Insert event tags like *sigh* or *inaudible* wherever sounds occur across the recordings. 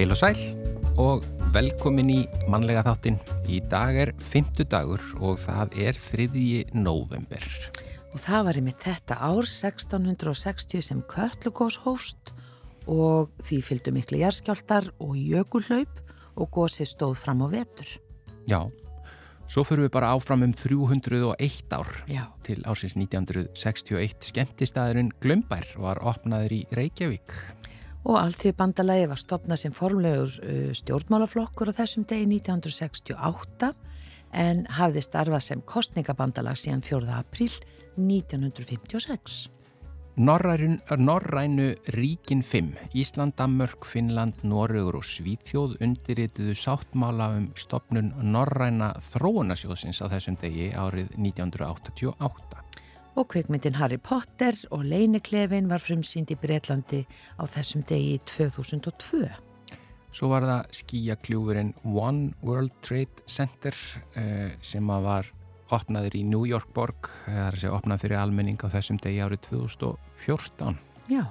Heil og sæl og velkomin í mannlega þáttin. Í dag er fymtu dagur og það er 3. november. Og það var yfir þetta ár 1660 sem Köllugós hóst og því fylgdu miklu jærskjáltar og jökulhlaup og gósi stóð fram á vetur. Já, svo fyrir við bara áfram um 301 ár Já. til ársins 1961. Skemmtistæðurinn Glömbær var opnaður í Reykjavík. Og allþjóð bandalagi var stopnað sem formlegur uh, stjórnmálaflokkur á þessum degi 1968 en hafði starfað sem kostningabandalag síðan 4. apríl 1956. Norrænu, Norrænu ríkin 5, Ísland, Danmörk, Finnland, Noregur og Svíþjóð undirrituðu sáttmála um stopnun Norræna þróunasjóðsins á þessum degi árið 1988. Og kveikmyndin Harry Potter og Leiniklefin var frumsýnd í Breitlandi á þessum degi 2002. Svo var það skíakljúfurinn One World Trade Center eh, sem var opnaður í New York borg, það er að segja opnað fyrir almenning á þessum degi árið 2014. Já,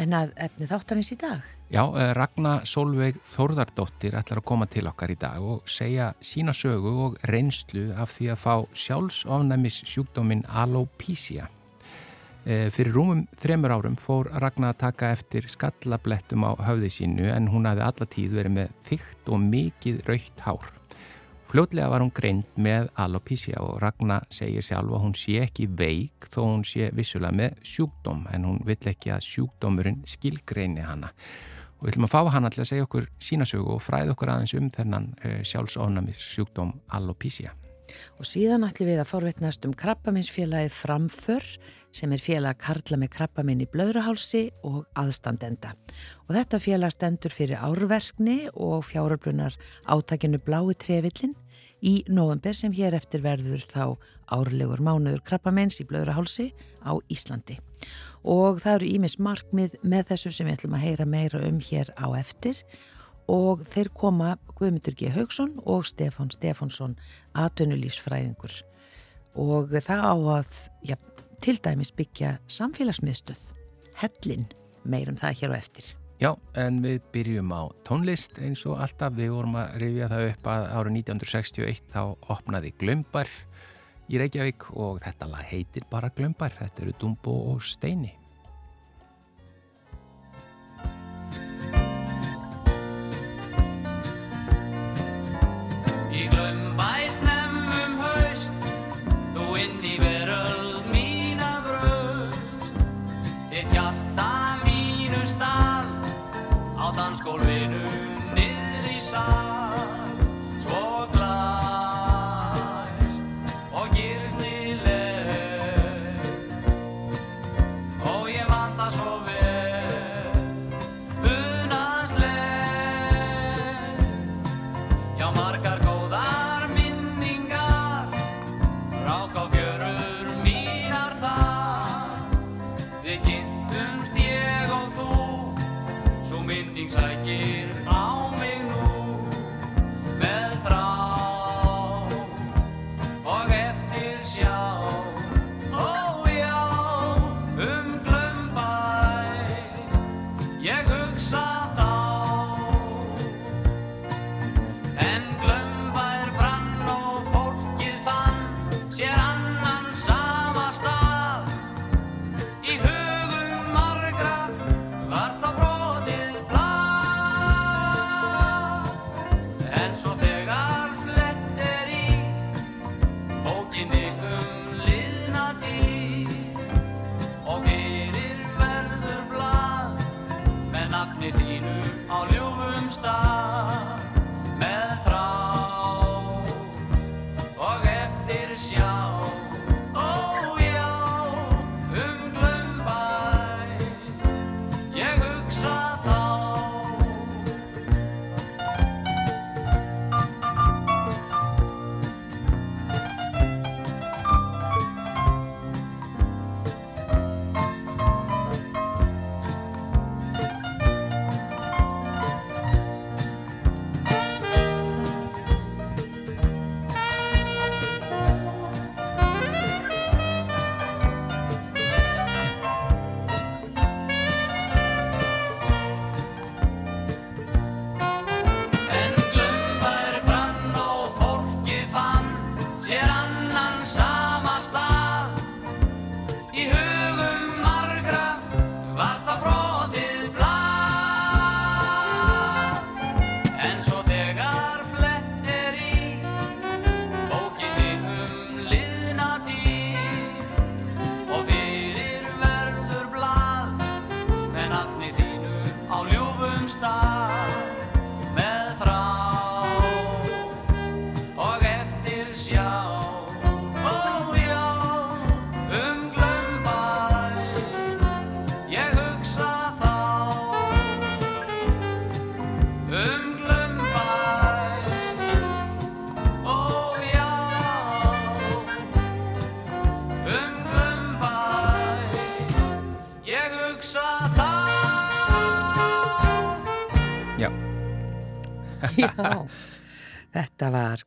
en að efni þáttarins í dag. Já, eh, Ragnar Solveig Þórðardóttir ætlar að koma til okkar í dag og segja sína sögu og reynslu af því að fá sjálfsofnæmis sjúkdómin alopecia. E, fyrir rúmum þremur árum fór Ragnar að taka eftir skallablettum á höfði sínu en hún hafði alla tíð verið með þygt og mikið raukt hár. Fljótlega var hún greind með alopecia og Ragnar segir sjálf að hún sé ekki veik þó hún sé vissulega með sjúkdóm en hún vill ekki að sjúkdómurinn skilgreini hana. Og við ætlum að fá hana til að segja okkur sína sögu og fræða okkur aðeins um þennan uh, sjálfsofnæmis sjúkdóm alopecia. Og síðan ætlum við að forvetnast um krabbaminsfélagið Framför sem er félag Karla með krabbaminn í blöðruhálsi og aðstandenda. Og þetta félag stendur fyrir árverkni og fjáröflunar átakinu Blái trefillin í november sem hér eftir verður þá árlegur mánuður krabbamins í blöðruhálsi á Íslandi. Og það eru ímis markmið með þessu sem við ætlum að heyra meira um hér á eftir og þeir koma Guðmundur G. Haugsson og Stefán Stefánsson aðtunulífsfræðingur og það á að ja, til dæmis byggja samfélagsmiðstöð. Hellin meirum það hér á eftir. Já, en við byrjum á tónlist. Eins og alltaf við vorum að rifja það upp að árið 1961 þá opnaði Glömbar í Reykjavík og þetta lag heitir bara Glömbar, þetta eru Dumbo og Steini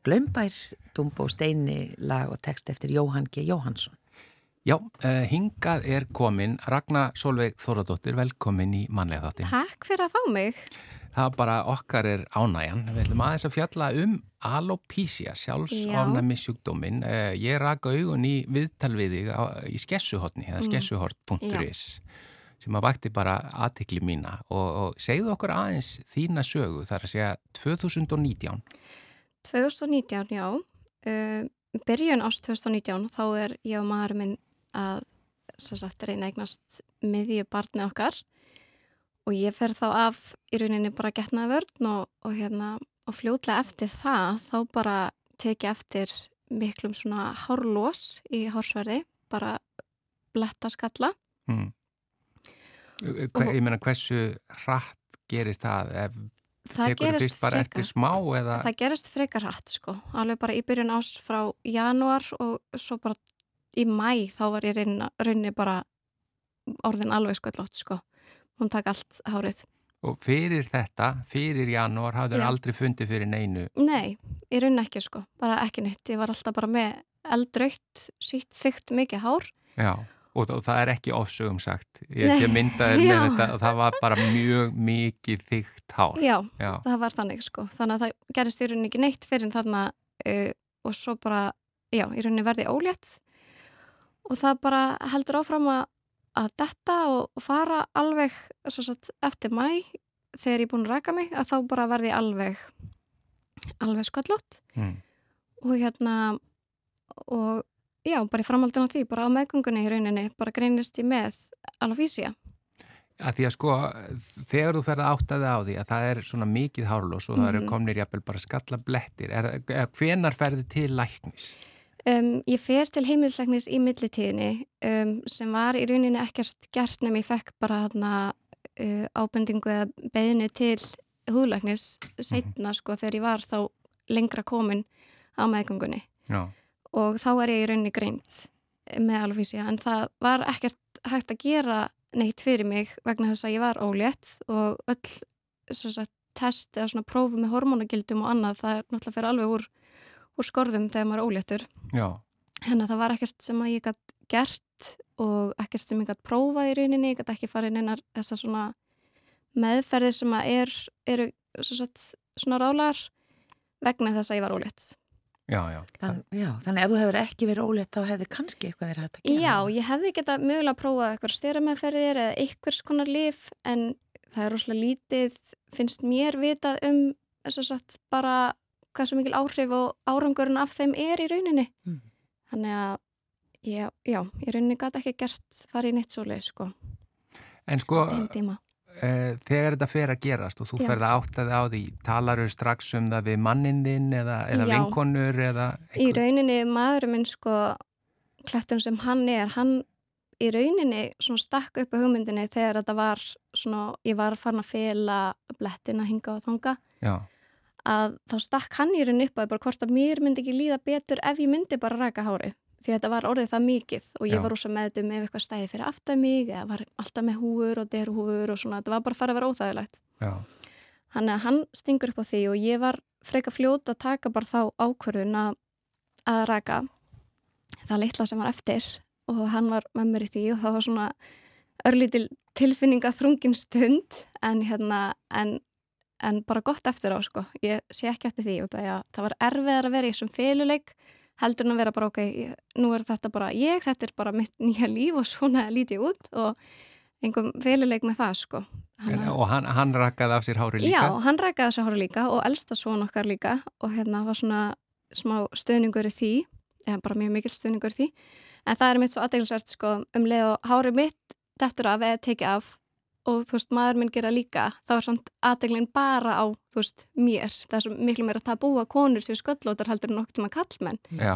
Glömbær, Dumbo Steini lag og text eftir Jóhann G. Jóhansson. já uh, hingað er komin Ragnar Solveig Þóradóttir, velkomin í mannlega þáttin. Takk fyrir að fá mig. Það bara okkar er ánægjan. Við ætlum aðeins að fjalla um alopecia, sjálfsofnæmi sjúkdómin. Uh, ég raka augun í viðtalviðig í skessuhotni, eða skessuhort.is sem að vakti bara aðtikli mína og, og segðu okkur aðeins þína sögu þar að segja 2019. 2019, já. Uh, byrjun ást 2019, þá er ég og maður minn að sagt, reyna eignast miðju barni okkar og ég fer þá af í rauninni bara getnaði vörn og, og, hérna, og fljótlega eftir það þá bara teki eftir miklum svona hárlós í hársverði, bara bletta skalla. Hmm. Hver, ég meina hversu hratt gerist það ef Það tekur fyrst bara frekar. eftir smá eða Það gerist frekar hratt sko, alveg bara í byrjun ás frá janúar og svo bara í mæ þá var ég reyni bara orðin alveg sköllótt sko. Hún takk allt hárið. og fyrir þetta, fyrir janúar hafður Já. aldrei fundið fyrir neinu Nei, ég reyni ekki sko, bara ekki neitt. Ég var alltaf bara með eldrautt, sítt, þygt mikið hár. Já, og, það er ekki ofsögum sagt. Ég sé myndaðir *laughs* með þetta og það var bara mjög mikið þygt hár. Já, Já, það var þannig sko. Þannig að það gerist í rauninni ekki neitt fyrir þarna uh, og svo bara, já, í rauninni verði ólétt og það bara heldur áfram að, að detta og, og fara alveg sagt, eftir mæ þegar ég er búin að raka mig að þá bara verði alveg alveg sköllótt mm. og hérna og já, bara í framhaldun á því, bara á meðgöngunni í rauninni, bara greinist ég með alafísía. að því að sko, þegar þú ferð áttaði á því að það er svona mikið hárlós og það eru Mhm. komnir jafnvel bara skalla blettir, er, er, hvenar ferðu til læknis? Um, ég fer til heimilsæknis í millitíðinni um, sem var í rauninni ekkert gert nefn ég fekk bara hana, uh, ábendingu eða beðinu til húðlæknis setna sko þegar ég var þá lengra komin á meðgöngunni Já, og þá er ég í rauninni greint með alfísía en það var ekkert hægt að gera neitt fyrir mig vegna þess að ég var ólétt og öll test eða svona prófu með hormonagildum og annað það er náttúrulega fyrir alveg úr, úr skorðum þegar maður er óléttur að það var ekkert sem að ég gætt gert og ekkert sem ég gætt prófað í rauninni, ég gætt ekki farið neinar þessar svona meðferðir sem að er, eru sagt, svona rálar vegna þess að ég var ólétt. Já, já. Þann, já, þannig ef þú hefur ekki verið ólétt þá hefði kannski eitthvað verið hægt að gera. Já, ég hefði geta mögulega prófað eitthvað styrameðferðir eða einhvers konar lif en það er rosalega lítið, finnst mér vitað um þess að sagt bara hvað svo mikil áhrif og árangurinn af þeim er í rauninni. Mm. Þannig að já, já, í rauninni gæti ekki gerst farið í neitt svo leið sko, En sko, e, þegar þetta fer að gerast og þú Já. ferð að áttaði á því, talaru strax um það við mannin þinn eða, eða vinkonur eða Í rauninni maðurinn minn sko klættun sem hann er, hann í rauninni svona stakk upp á hugmyndinni þegar þetta var svona, ég var farin að fela blettina hinga og þonga Já, að þá stakk hann í rauninni upp að bara hvort að mér myndi ekki líða betur ef ég myndi bara ræka hári því þetta var orðið það mikið og ég Já. var rosa meðdum ef eitthvað stæði fyrir aftan mig eða var alltaf með húur og derhúfur og svona, þetta var bara að fara að vera óþægilegt. Að hann stingur upp á því og ég var freka fljót að taka bara þá ákvörðun að, að raka það litla sem var eftir og hann var með mér í því og það var svona örlítil tilfinninga þrungin stund en hérna en, en bara gott eftir á sko. Ég sé ekki eftir því út af því að það var erfiðar að vera í þessum féluleik heldur en að vera bara ok, nú er þetta bara ég, þetta er bara mitt nýja líf og svona lítið út og einhverjum féluleik með það sko en, Þannig að- og hann, hann rakkaði af sér hári líka? Já, hann rækkaði þessu hóra líka og elsta svon okkar líka og hérna var svona smá stöðningur í því, eða bara mjög mikil stöðningur í því, en það er mitt svo aðdeglisvert sko um leið og hári mitt dettur af eða tekið af og þú veist, maður minn gera líka, þá er samt aðdeglin bara á, þú veist, mér. Það er svo miklu meira að það búa konur sér sköllótar heldur en okkur tíma kallmenn Já,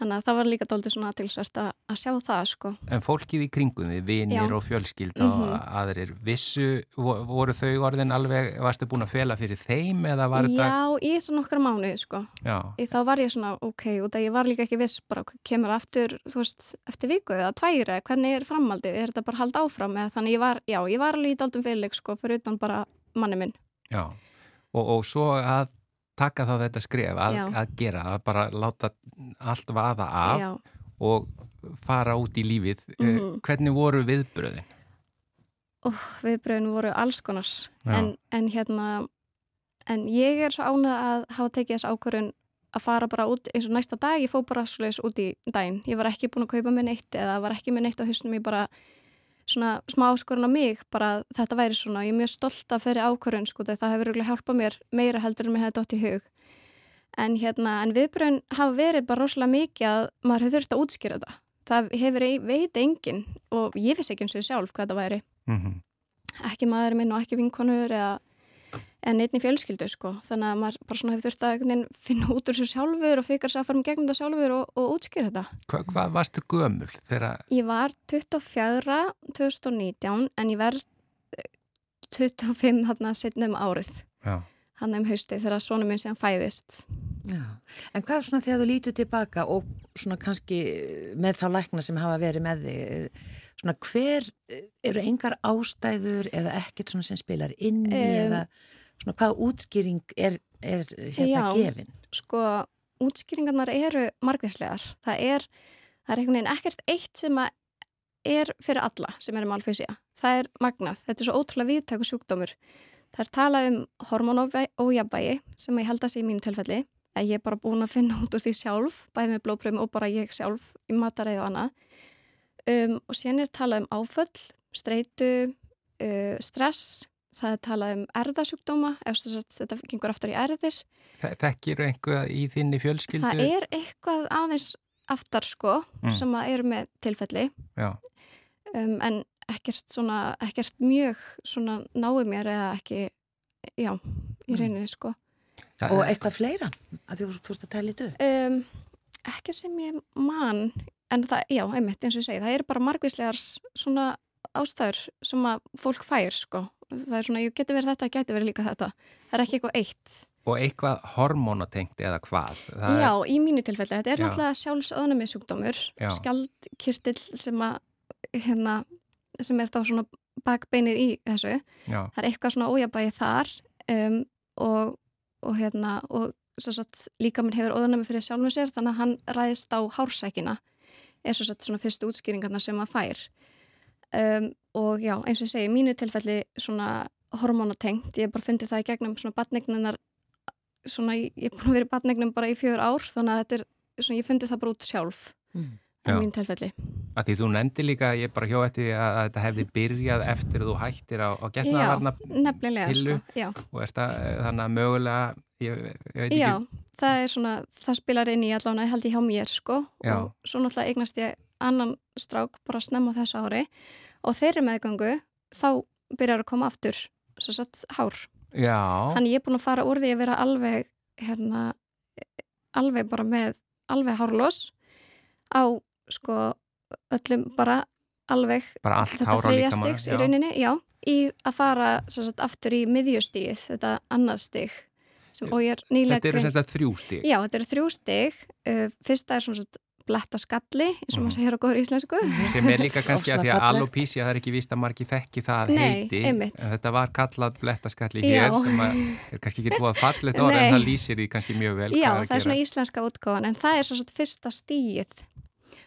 Þannig að það var líka doldið svona aðtilsvært að, að sjá það sko. En fólkið í kringum vinir Já. og fjölskylda og Mhm. aðrir, vissu, vo- voru þau orðin alveg, varstu búin að fela fyrir þeim eða var þetta? Já, í svona nokkra mánuði sko. Já. Í þá var ég svona, ok, út að ég var líka ekki viss bara kemur aftur, þú veist, eftir viku eða tværi, hvernig er framhaldið, er þetta bara hald áfram eða þannig ég var, já, ég var í daldum fyrirleik sko, fyrir utan bara manni minn. Já, og, og svo að taka þá þetta skref að, að gera, að bara láta allt vaða af Já, og fara út í lífið. Mhm. Eh, Hvernig voru viðbröðin? oh, viðbröðin voru alls konars, en, en hérna, en ég er svo ánað að hafa tekið þess ákvörun að fara bara út eins og næsta dag, ég fó bara svoleiðis út í daginn. Ég var ekki búin að kaupa mér neitt eða var ekki með neitt á hausnum, ég bara svona smá áskorun á mig, bara að þetta væri svona, ég er mjög stolt af þeirri ákvörun, sko, það hefur örugglega hjálpað mér meira heldur en mér hefði dótt í hug. En hérna, en viðbröðin hafa verið bara rosalega mikið að maður hefur þurft að útskýra þetta. Það hefur ei- veit enginn og ég finnst ekki eins og sjálf hvað þetta væri Mm ekki maður minn og ekki vinkonur eða, eða neittni fjölskyldu sko. þannig að maður bara svona hefur þurft að finna út úr þessu sjálfur og fikar sér að fara um gegnum þetta sjálfur og, og útskýra þetta. Hva, hvað varstu gömul þegar, Ég var 24 2019 en ég verð eh, 25 þarna setna um árið já, hann um hausti þegar svona minn sem fæðist. Já. En hvað er svona þegar þú lítur tilbaka og svona kannski með þá lækna sem hafa verið með þig, svona hver eru engar ástæður eða ekkert svona sem spilar inn Em. eða svona hvaða útskýring er, er hérna Já. gefin? Sko, útskýringarnar eru margvíslegar. Það er, það er einhvern veginn ekkert eitt sem að er fyrir alla sem er um alfysía. Það er magnað. Þetta er svo ótrúlega viðtæku sjúkdómur. Það er talað um hormonójabægi sem ég held að sé í mínu tilfelli. að Ég er bara búin að finna út úr því sjálf, bæði með blóðpröfum og bara ég sjálf í mataræði og annað. Um, og síðan er talað um áföll, streitu, uh, stress, það er talað um erðasjúkdóma, ef þess að þetta gengur aftur í erðir. Þe- þekkirðu einhvað í þinni fjölskyldu? Það er eitthvað aðeins aftar sko Mm. sem að eru með tilfelli Já, um, en ekkert svona, ekkert mjög svona náið mér eða ekki, já, í Mm. rauninni sko. það, Og eitthvað fleira að þú, þú ert að tala í döð? Um, ekki sem ég man, en það, já, einmitt eins og ég segi, það eru bara margvíslegar svona ástæður sem að fólk fær sko. Það er svona, ég geti verið þetta, geti verið líka þetta. Það er ekki eitthvað eitt. og eitthvað hormonatengt eða hvað? Það Já, í mínu tilfelli. Þetta er Já. náttúrulega sjálfsöðnami sjúkdómur, Já. skjaldkirtill sem að, hérna, sem er þá svona bakbeinið í þessu. Er, já, Það er eitthvað svona ójabæði þar um, og, og hérna, og svo satt líka minn hefur óðanami fyrir sjálfum sér, þannig að hann ræðist á hársækina, er svo satt svona fyrstu útskýringarna sem maður fær. Um, og já, eins og ég segi, mínu tilfelli svona hormonatengt, ég hef bara fundið það í gegnum svona batnegnunar svona, ég er búin að vera í batnegnum bara í fjör ár þannig að þetta er, svona, ég fundið það bara út sjálf Mm. Í Já. mínu tilfelli. Að því þú nefndi líka, ég bara hjá eftir að, að þetta hefði byrjað eftir að þú hættir á, á getnaðarvarna nefnilega pillu. sko, já, og er það þannig að mögulega, ég, ég veit já ekki, það er svona, það spilar inn í allan að held ég hjá mér sko. Já. og svo náttúrulega eignast ég annan strák bara snemma á þessu ári. Og þeirri meðgöngu þá byrjar að koma aftur svo satt hár. Já, Þannig ég er búin að fara úr því að vera alveg hérna, alveg bara með alveg hárlós á sko öllum bara alveg bara allt þetta hára þriðja líka stigs í rauninni, já, í að fara sem sagt, aftur í miðjustíð, þetta annað stig sem, og ég er nýlega Þetta eru semst að þrjú stík. Já, þetta eru þrjú stig. Uh, fyrsta er svona svona bletta skalli eins og Mhm. maður segir á góður íslensku. Sem er líka kannski að því að alopísja það er ekki víst að margi þekki það að Nei, heiti. einmitt. en þetta var kallað blettaskall í Já. hér sem að er kannski ekki búið að fallið orð en það lýsir því kannski mjög vel Já, það er svona íslenska útgáfan en það er svona svona fyrsta stíið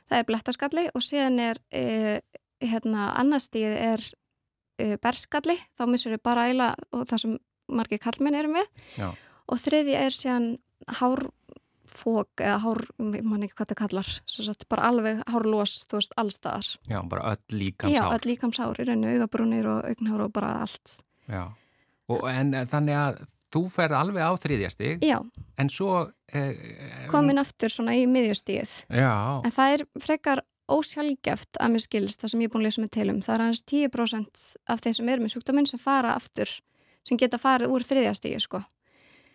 það er blettaskalli og síðan er uh, hérna annað stíið er uh, berskalli þá missur við bara æla og það sem margir kallmenn eru með Já. og þriði er síðan hárfók eða hár, ég man ekki hvað það kallar satt bara alveg hárlós þú veist allstaðar Já, bara öll Já, líkamsár. öll líkamsár í rauninu, augabrúnir og augnhár og bara allt Já. Og, en eh, þannig að þú ferð alveg á þriðja stig Já, en svo eh, komin aftur svona í miðjustíið Já, En það er frekar ósjálfgeft að mér skilst það sem ég er búin að lesa með til um. Það er aðeins 10% af þeir sem eru með sjúkdóminn sem fara aftur, sem geta farið úr þriðjastígi, sko.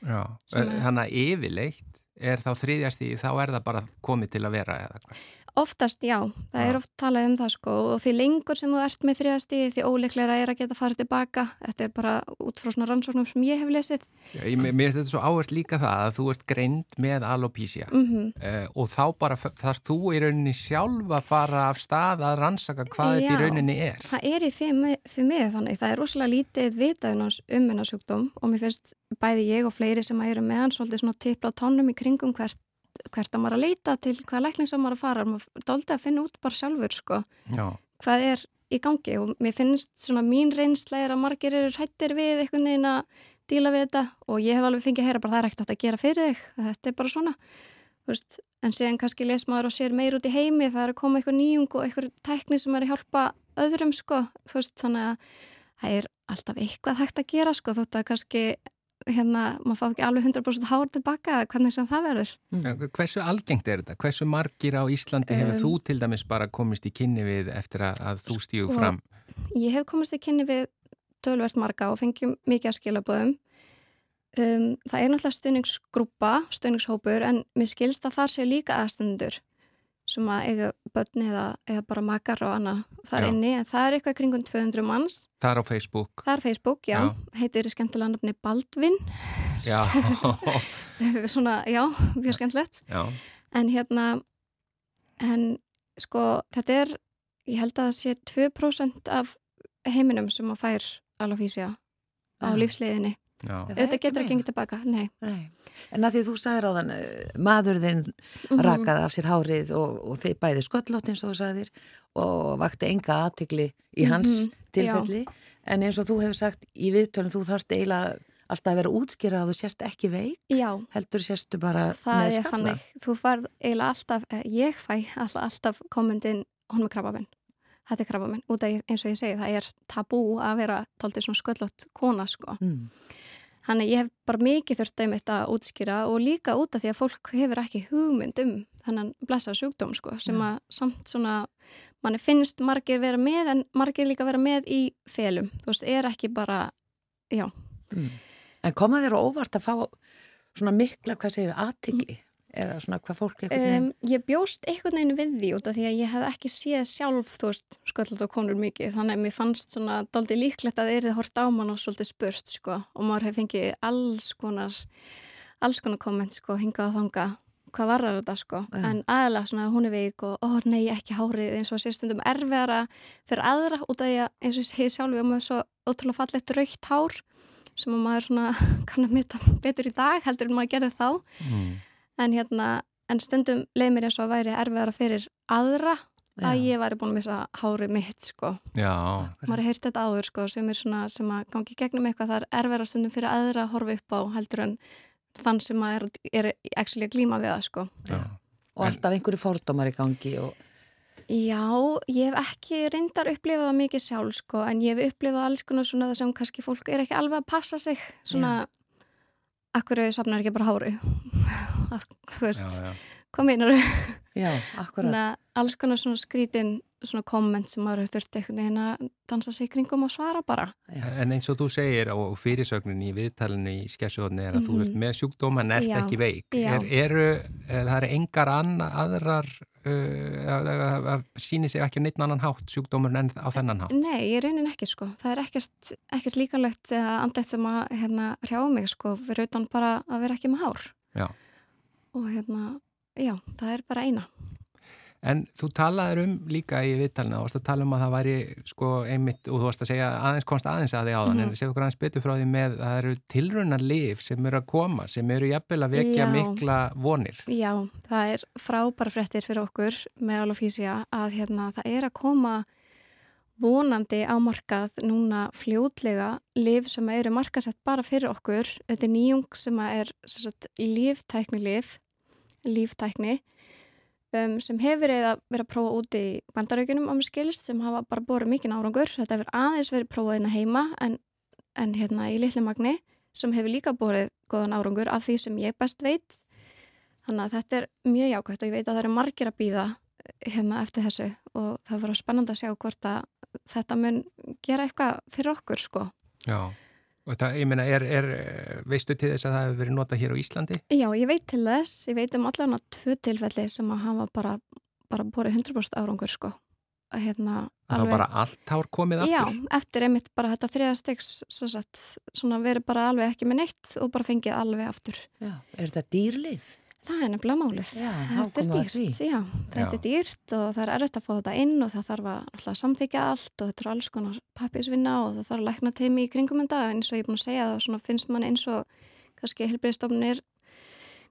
já. Sem er- þannig að yfirleitt er þá þriðjasti þá er það bara komið til að vera eða hvað? Oftast já, það Já. er oft talað um það sko og því lengur sem þú ert með þriðastíði því óleiklega er að geta farið tilbaka þetta er bara út frá svona rannsóknum sem ég hef lesið Já, ég, mér finnst þetta svo áherslu líka það að þú ert greind með alopísja mm uh, og þá bara þarf þú í rauninni sjálf að fara af stað að rannsaka hvað þetta í Já. rauninni er. Það er í því, mi- því miður þannig, það er rosalega lítið vitaðunans um hennar sjúkdóm og mér finnst bæði ég og fleiri sem eru með hann svolítið svona tipla á tónum í kringum hvert, hvert að maður að leita til hvað lækning sem maður að fara, maður dóldi að finna út bara sjálfur sko, Já, hvað er í gangi? Og mér finnst svona mín reynsla er að margir eru hrættir við einhvern veginn að díla við þetta. Og ég hef alveg fengið að heyra bara það er ekkert að gera fyrir þig, þetta er bara svona. Veist, en síðan kannski les maður og sér meir út í heimi, það er að koma einhver nýjung og einhver tækni sem er að hjálpa öðrum sko, veist, þannig að það er alltaf eitthvað hægt að gera sko, þótt að kannski hérna, maður fá ekki alveg 100% hár tilbaka eða hvernig sem það verður. hversu algengt er þetta? Hversu margir á Íslandi hefur Um, þú til dæmis bara komist í kynni við eftir að, að þú stígu Sko, fram? Ég hef komist í kynni við tölvert marga og fengjum mikið að skilabóðum. Um, það er náttúrulega stöðningsgrúpa, stöðningshópur, en mér skilst að þar sé líka aðstendur sem að eiga börn eða, eða bara makar og annað þar Já. inni, en það er eitthvað kringum 200 manns. Það er á Facebook. Það er Facebook, já, Já. heitir skemmtilega nafni Baldvin, Já, *laughs* *laughs* svona, já, mjög skemmtilegt. já, En hérna, en sko, þetta er, ég held að það sé 2% af heiminum sem að fær alofísja á lífsleiðinni. Já. Það er Þetta getur ekki gengið tilbaka, nei. Nei. En að því þú sagðir á þann, maður þinn Mhm. rakaði af sér hárið og, og þeir bæði sköllótt eins og þú sagðir og vakti enga aðtikli í hans Mhm, tilfelli. En eins og þú hefur sagt í viðtölum, þú þarft eiginlega alltaf að vera útskýra að þú sérst ekki veik, Já, heldur sérstu bara það með er skalla. þannig. Þú farð eiginlega alltaf, eh, ég fæ alltaf, alltaf kommentin, hún með krabba minn. Þetta er krabba minn. Út af eins og ég segi, það er tabú að vera taldið svona sköllótt kona, sko. Mm. Þannig að ég hef bara mikið þurft um þetta að útskýra og líka út af því að fólk hefur ekki hugmynd um þennan blessa sjúkdóm sko, sem að samt svona manni finnst margir vera með en margir líka vera með í felum. Þú veist, er ekki bara, já, Mm. En koma þér óvart að fá svona mikla, hvað segir þið, aðtikli? Eða svona hvað fólk eitthvað nefn? um, ég bjóst einhvern veginn við því út af því að ég hef ekki séð sjálf, þú veist, sköllot og konur mikið, þannig að mér fannst svona daldi líklegt að þeir eru hort á mann og svolítið spurt sko og maður hefur fengið alls konar, alls konar komment sko, hingað og þanga hvað varrar þetta sko, Já. en aðalega svona hún er veik og ó nei ekki hárið eins og sérstundum erfiðara fyrir aðra út af því að eins og ég sjálf með svo ótrúlega fallegt raukt hár sem að maður svona *laughs* kann að mita betur í dag heldur en maður gerði þá Mm. En hérna, en stundum leið mér eins og að væri erfiðara fyrir aðra að Já. ég væri búin að missa hárið mitt sko, Já, maður har heyrt þetta áður sko, sem er svona, sem að gangi gegnum eitthvað það er erfiðara stundum fyrir aðra að horfa upp á heldur en þann sem að er, er actually að glíma við það sko. Já. Og alltaf einhverju fordómar í gangi og Já, ég hef ekki reyndar upplifað það mikið sjálf sko, en ég hef upplifað alls konar svona það sem kannski fólk er ekki alveg að passa sig svona, akkur safnar ekki bara hári þú veist, já, já. hvað meinar já, akkurat. Þannig að alls konar svona skrítin svona komment sem maður hefur þurft einhvern veginn að dansa sig kringum og svara bara. En eins og þú segir og fyrirsögnin í viðtalinu í skessjóðni er að þú Mhm. ert með sjúkdóma en ert Já, ekki veik. Er, eru, eh, það eru engar anna, aðrar, uh, sýnir sig ekki á neitt annan hátt sjúkdómur en á þennan hátt? Nei, ég raunin ekki sko. Það er ekkert, ekkert líkalegt eða andett sem að hérna, hrjá mig sko, fyrir utan bara að vera ekki með hár. Já. Og hérna, já, það er bara eina. En þú talaður um líka í viðtalinu, þú varst að tala um að það væri sko einmitt, og þú varst að segja aðeins komst aðeins að því áðan, Mhm. en segðu okkur aðeins betur frá því með að það eru tilrunnar lif sem eru að koma, sem eru jafnvel að vekja Já. mikla vonir. Já, það er frábæra fréttir fyrir okkur með alofísía að hérna, það er að koma vonandi á markað núna fljótlega liv sem eru markasett bara fyrir okkur. Þetta er nýjung sem er líftækni liv, líftækni um, sem hefur verið að vera að prófa út í bandaraukunum á mig skilst sem hafa bara borið mikinn árangur. Þetta hefur aðeins verið prófað inn að heima en, en hérna í litli magni sem hefur líka borið góðan árangur af því sem ég best veit. Þannig að þetta er mjög jákvæmt og ég veit að það eru margir að býða hérna eftir þessu og það verður spennand að sjá hvort að þetta mun gera eitthvað fyrir okkur sko. Já. Og það, ég meina, er, er, veistu til þess að það hefur verið notað hér á Íslandi? Já, ég veit til þess, ég veit um allan að tvö tilfelli sem að hafa bara, bara borið 100% árangur sko. Að hérna, Að þá bara allt hár komið Já, aftur? eftir einmitt bara þetta þriðastegs svona verið bara alveg ekki með neitt og bara fengið alveg aftur. Já, er þetta dýrlif? Það er nefnilega málið. Já, þetta er dýrt. Já, þetta Já. er dýrt og það er erfitt að fá þetta inn og það þarf að samþykja allt og þetta er alls konar pappisvinna og það þarf að lækna teimi í kringum þetta en eins og ég er búin að segja það svona finnst mann eins og kannski helbriðstofnir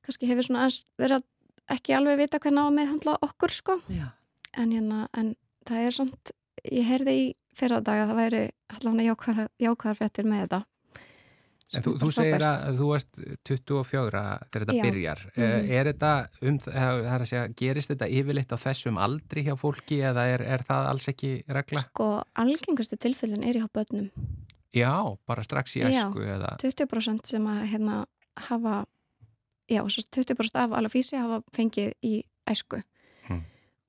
kannski hefur svona aðeins verið að ekki alveg vita hvernig á að meðhandla okkur sko Já, en, hérna, en það er samt ég heyrði í fyrra dag að það væri allavega jákvæðar, fréttir með þetta En þú, þú segir að þú varst 24 þegar þetta Já. byrjar. Mhm. Er þetta, um, það er að segja, gerist þetta yfirleitt á þessum aldri hjá fólki eða er, er það alls ekki regla? Sko, algengustu tilfellin er í hjá börnum Já, bara strax í Já. æsku eða... 20% sem að hérna hafa já, svo 20% af alafísi hafa fengið í æsku Hmm.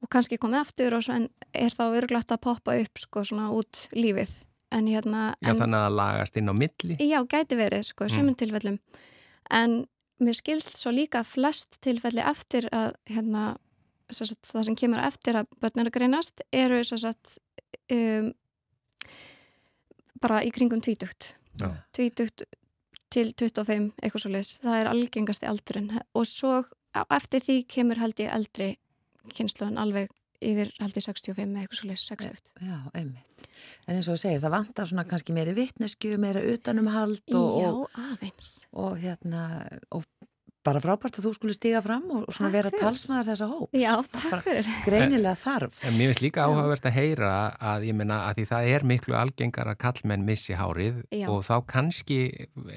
og kannski komið aftur og svo en er þá örglagt að poppa upp sko svona út lífið en hérna Já, en, þannig að lagast inn á milli. já, gæti verið sko, Mm. sumum tilfellum en mér skilst svo líka flest tilfelli eftir að hérna, sagt, það sem kemur eftir að börn er að greinast eru sagt, um, bara í kringum tvítugt Já. tvítugt til 25 eitthvað svo leis, það er algengasti aldurinn og svo eftir því kemur held ég eldri kynsluðan alveg yfir held ég 65 eða eitthvað svo leis, 60 já, einmitt. En eins og þú segir, það vantar svona kannski meiri vittnesku, meira utanumhald og, Já, og, aðeins og hérna, og bara frábært að þú skulle stiga fram og svona Takk vera talsmaður þessa hóps. Já, takk fyrir Greinilega þarf. En mér finnst líka áhugavert að heyra að ég menna að því það er miklu algengar að kallmenn missi hárið Já. og þá kannski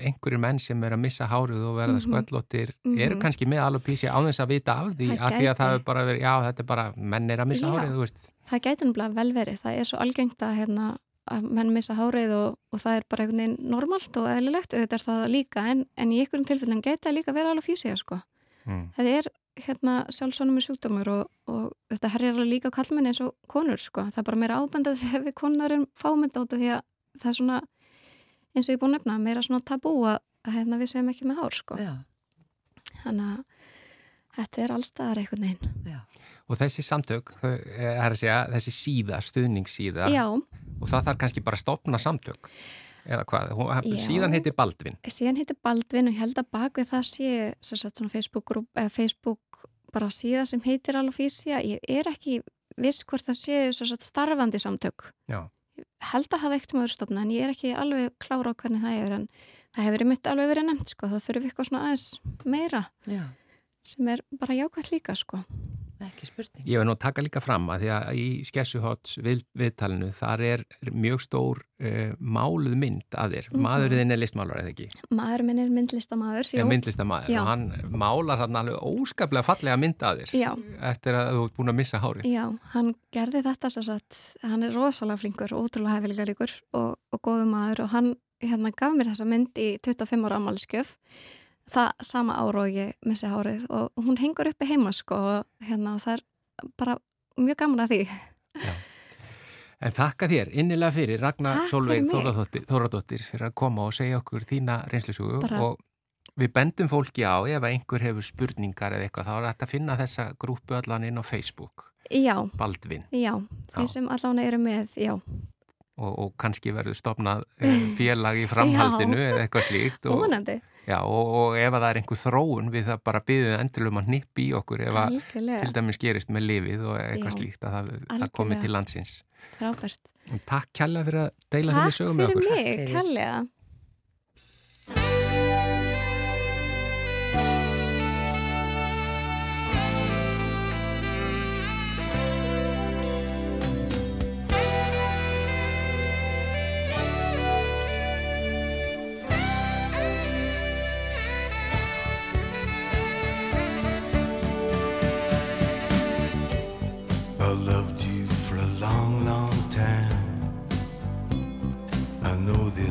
einhverjir menn sem er að missa hárið og verða Mhm. sköllóttir eru Mhm. kannski með alopísi á þess að vita af því Það að því að það er bara verið, já þetta er bara menn er að missa Já. hárið, þú veist. það gæti náttúrulega vel verið, það er svo algengt að, hérna, að menn missa hárið og, og það er bara einhvern veginn normalt og eðlilegt auðvitað er það líka en, en í einhverjum tilfellin það líka verið alveg físið sko. Mm. þetta er hérna, sjálfsvonum með sjúkdómur og, og þetta herjar alveg líka kallmenn eins og konur sko. það er bara meira ábendað þegar við konar erum fámynd á þetta því að það er svona eins og ég er búin að nefna, meira svona tabú að, að hérna, við segjum ekki með hár sko. Já, þannig að þetta er allstaðar einhvern veginn já. Og þessi samtök, eh, er að segja, þessi síða, stuðningssíða Já, og það þarf kannski bara að stopna samtök eða hvað, Hún- Já. síðan heiti Baldvin. síðan heitir Baldvin og ég held að bakvið það sé sem sagt, svona Facebook, grúp, eða Facebook bara síða sem heitir Alofísia ég er ekki viss hvort það sé sem sagt, starfandi samtök Já. Ég held að hafa eitt um öðru stofna en ég er ekki alveg klára á hvernig það er en það hefur mitt alveg verið nefnt sko, þá þurfum við eitthvað svona aðeins meira Já, sem er bara jákvæmt líka sko ekki spurning. Ég vil nú taka líka fram að því að í Skessuhots við, viðtalinu þar er mjög stór uh, máluð mynd að þér. Mhm. Maðurinn er listmálar eða ekki? maður minn er myndlistamæður Já, myndlistamæður Já. og hann málar hann alveg óskaplega fallega mynd að þér Já. eftir að þú ert búin að missa hárið. Já, hann gerði þetta sem sagt, hann er rosalega flinkur, ótrúlega hefilegaríkur og, og góðu maður og hann hérna gaf mér þessa mynd í 25 ára ammaliðskjöf það sama ára og ég missi hárið og hún hengur uppi heima sko og hérna og það er bara mjög gaman að því. En þakka þér innilega fyrir Ragnar Solveig. Þóradóttir, fyrir að koma og segja okkur þína reynslusugu Bara- og við bendum fólki á ef einhver hefur spurningar eða eitthvað þá er þetta að finna þessa grúpu allan inn á Facebook, Já, Baldvin já, þeir Já. sem allavega eru með, já, og, og kannski verður stopnað eh, *laughs* félag í framhaldinu Já. eða eitthvað slíkt og, ónefndi, já, og, og ef að það er einhver þróun við það bara byggðum endurlum að nippi í okkur ef að til dæmis gerist með lifið og eitthvað Já. slíkt að það, það komi til landsins. frábært. En takk kjalla fyrir að deila þenni Takk sögum með okkur. mig, fyrir. kærlega. I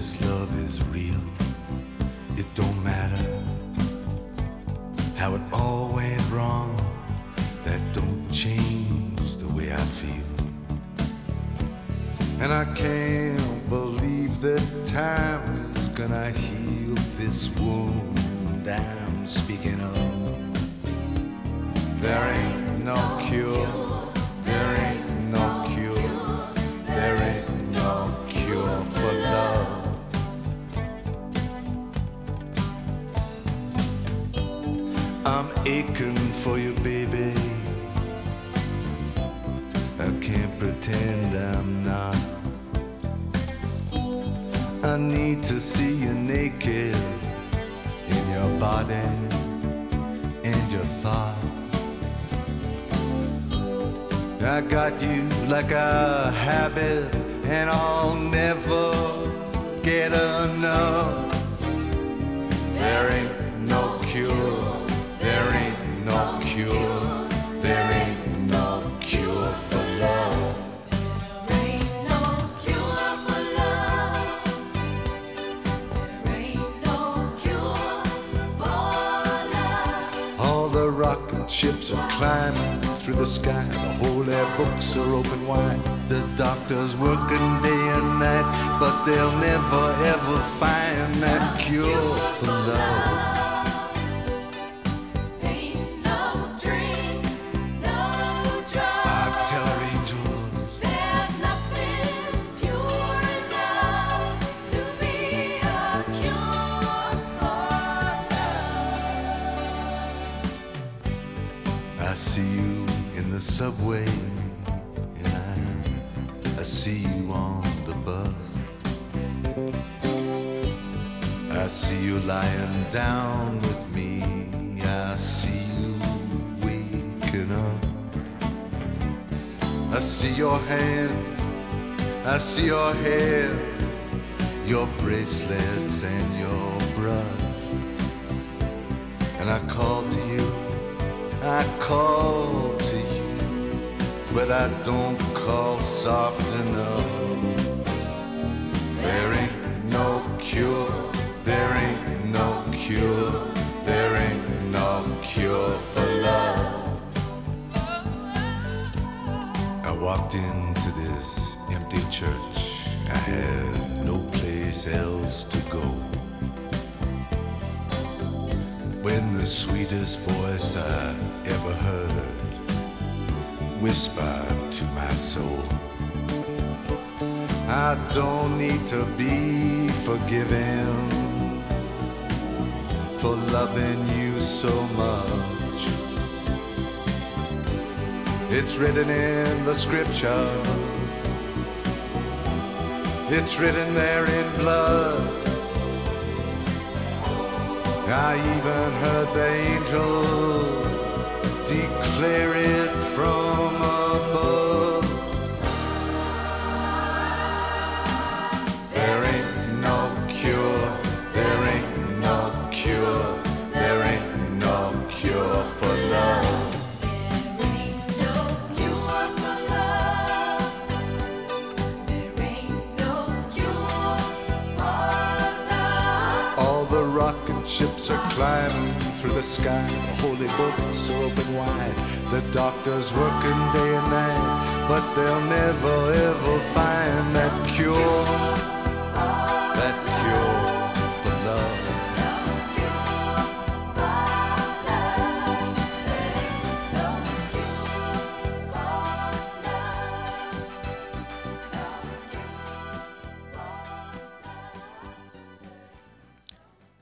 this love is real. It don't matter how it all went wrong. That don't change the way I feel. And I can't believe that time is I heal this wound I'm speaking of? There ain't no cure, there ain't for you, baby. I can't pretend I'm not. I need to see you naked in your body and your thought. I got you like a habit, and I'll never get enough. There ain't no cure, cure, there ain't no cure for love. Ain't no cure for love. There ain't no cure for love. All the rocket ships are climbing through the sky. The holy books are open wide. The doctors working day and night, but they'll never ever find that cure for love. Voice I ever heard whispered to my soul, I don't need to be forgiven for loving you so much. It's written in the scriptures. It's written there in blood. I even heard the angel declare it from climbing through the sky. The holy books open wide. The doctors working day and night, but they'll never ever find that cure. That cure for love.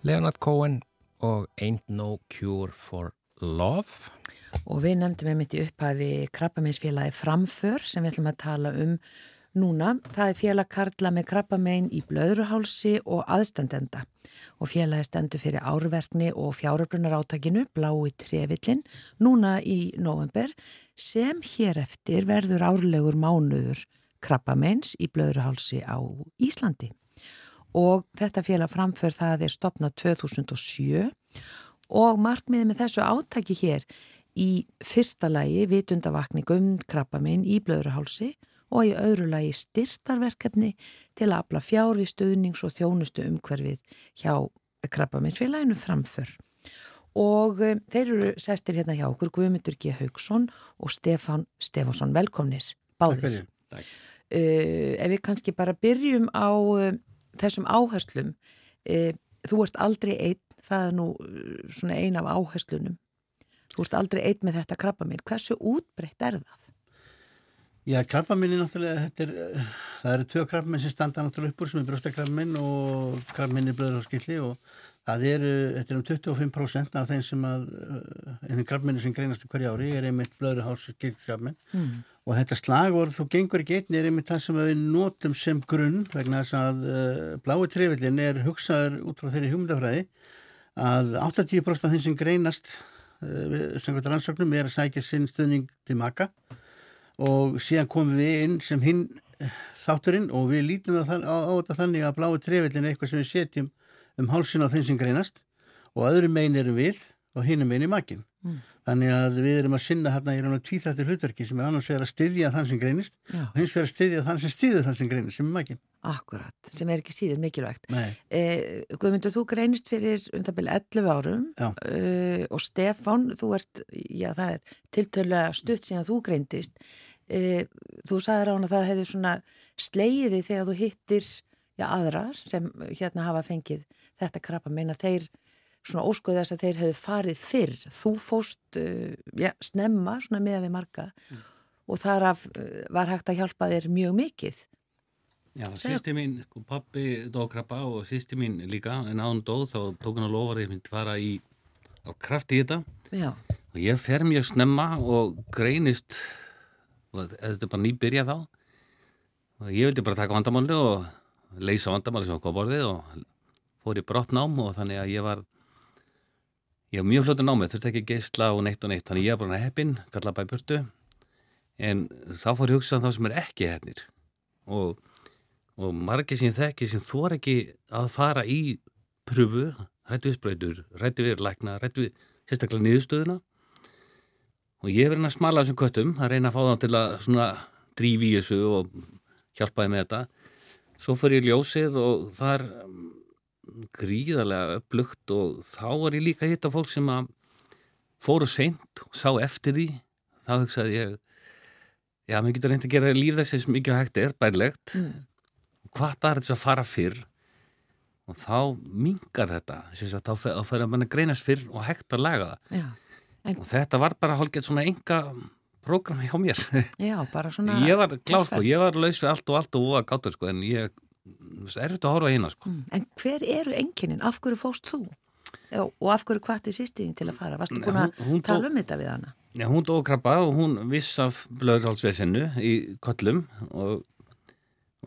Leonard Cohen og Ain't No Cure for Love. Og við nefndum einmitt í upphæfi krabbameinsfélagi Framför sem við ætlum að tala um núna. Það er félag Karla með krabbamein í blöðruhálsi og aðstandenda. Og félagi stendur fyrir árverkni og fjáröflunar átakinu, blái trefillin, núna í november, sem hér eftir verður árlegur mánuður krabbameins í blöðruhálsi á Íslandi. Og þetta félag Framför það er stopnað 2007 og markmiðið með þessu átaki hér í fyrsta lagi vitundavakning um krabbamein í blöðruhálsi og í öðru lagi styrtarverkefni til að afla fjár við stöðnings og þjónustu umhverfið hjá krabbameinsfélaginu framför. Og um, þeir eru sestir hérna hjá okkur Guðmundur G. Haugsson og Stefán Stefánsson. Velkomnir, báðir. Uh, ef við kannski bara byrjum á uh, þessum áherslum e, þú ert aldrei einn, það er nú uh, svona ein af áherslunum þú ert aldrei einn með þetta krabba minn hversu útbreytt er það? Já, krabbaminni náttúrulega, þetta er, uh, það eru tvö krabbaminn sem standa náttúrulega upp úr sem er brjóstakrabbaminn og krabbaminni blöðurháskilli og það eru, þetta er um 25% af þeim sem að, uh, einn krabbaminni sem greinast í hverju ári er einmitt blöðurháskilli Mm. og þetta slagvorð þú gengur ekki einni er einmitt það sem við notum sem grunn vegna þess að uh, blái trefillin er hugsaður út frá þeirri hugmyndafræði að 80% af þeim sem greinast uh, sem hvert rannsóknum er að sækja sinn stuðning til maka og síðan komum við inn sem hinn eh, þátturinn og við lítum á, á, á þetta þannig að blái trefillin er eitthvað sem við setjum um hálsin á þeim sem greinast og öðru megin erum við og hinnum megin í makin. Mm. Þannig að við erum að sinna hérna í raun og tvíþættir hlutverki sem er annars vegar að styðja þann sem greinist Já, og hins vegar að styðja þann sem styður þann sem greinist sem er makin. akkurat, sem er ekki síður mikilvægt Nei. e, Guðmundur, þú greinist fyrir um það byrja 11 árum uh, og Stefán, þú ert já, það er tiltölulega stutt síðan þú greindist uh, þú sagðir á hann að það hefði svona sleiði þegar þú hittir já, aðrar sem hérna hafa fengið þetta krabba meina þeir svona óskoði þess að þeir hefðu farið fyrr. Þú fóst uh, já, snemma svona með við marga og þar af uh, var hægt að hjálpa þér mjög mikið. Já, sýsti mín, sko, pappi dó krabba og sýsti mín líka, en að hún dó þá tók hann að lofa að ég myndi fara í á kraft í þetta. Já, og ég fer mjög snemma og greinist og þetta er bara nýbyrja þá. Og ég vildi bara taka vandamáli og leysa vandamáli sem okkur á borðið og fór í brott nám og þannig að ég var ég var mjög fljótu námið, þurfti ekki geisla og neitt og neitt, þannig ég var bara heppinn, kalla bæ burtu en þá fór ég að hugsa um þá sem er ekki heppnir. Og, og margir sem ég þekki sem þú er ekki að fara í pröfu, rættu við spröytur rættu við lækna, rættu við sérstaklega niðurstöðuna. Og ég verið að smala þessum köttum að reyna að fá þá til að svona drífi í þessu og hjálpaði með þetta svo fyrir ég ljósið og það er mm, gríðarlega upplugt og þá er ég líka að hitta fólk sem að fóru seint og sá eftir því. Þá hugsaði ég já, mér getur reynd að gera líf þessi sem mikið hægt er, bærlegt mm. hvað það er þess að fara fyrr? Og þá mingar þetta. Þá fyrir að manna greinast fyrr og hægt að laga það. Og þetta var bara hálfgett svona enga prógram hjá mér já, bara svona ég var glár sko, ég var laus við allt og allt og voða gátur sko, en ég er þetta að horfa hérna sko Mm. En hver eru enginnin? Af hverju fóst þú? Já, og af hverju hvati sýstiðin til að fara? Varstu búin að tala um þetta við hana? Já, hún dó krabba og hún viss af blöðrálsvesinu í kollum og,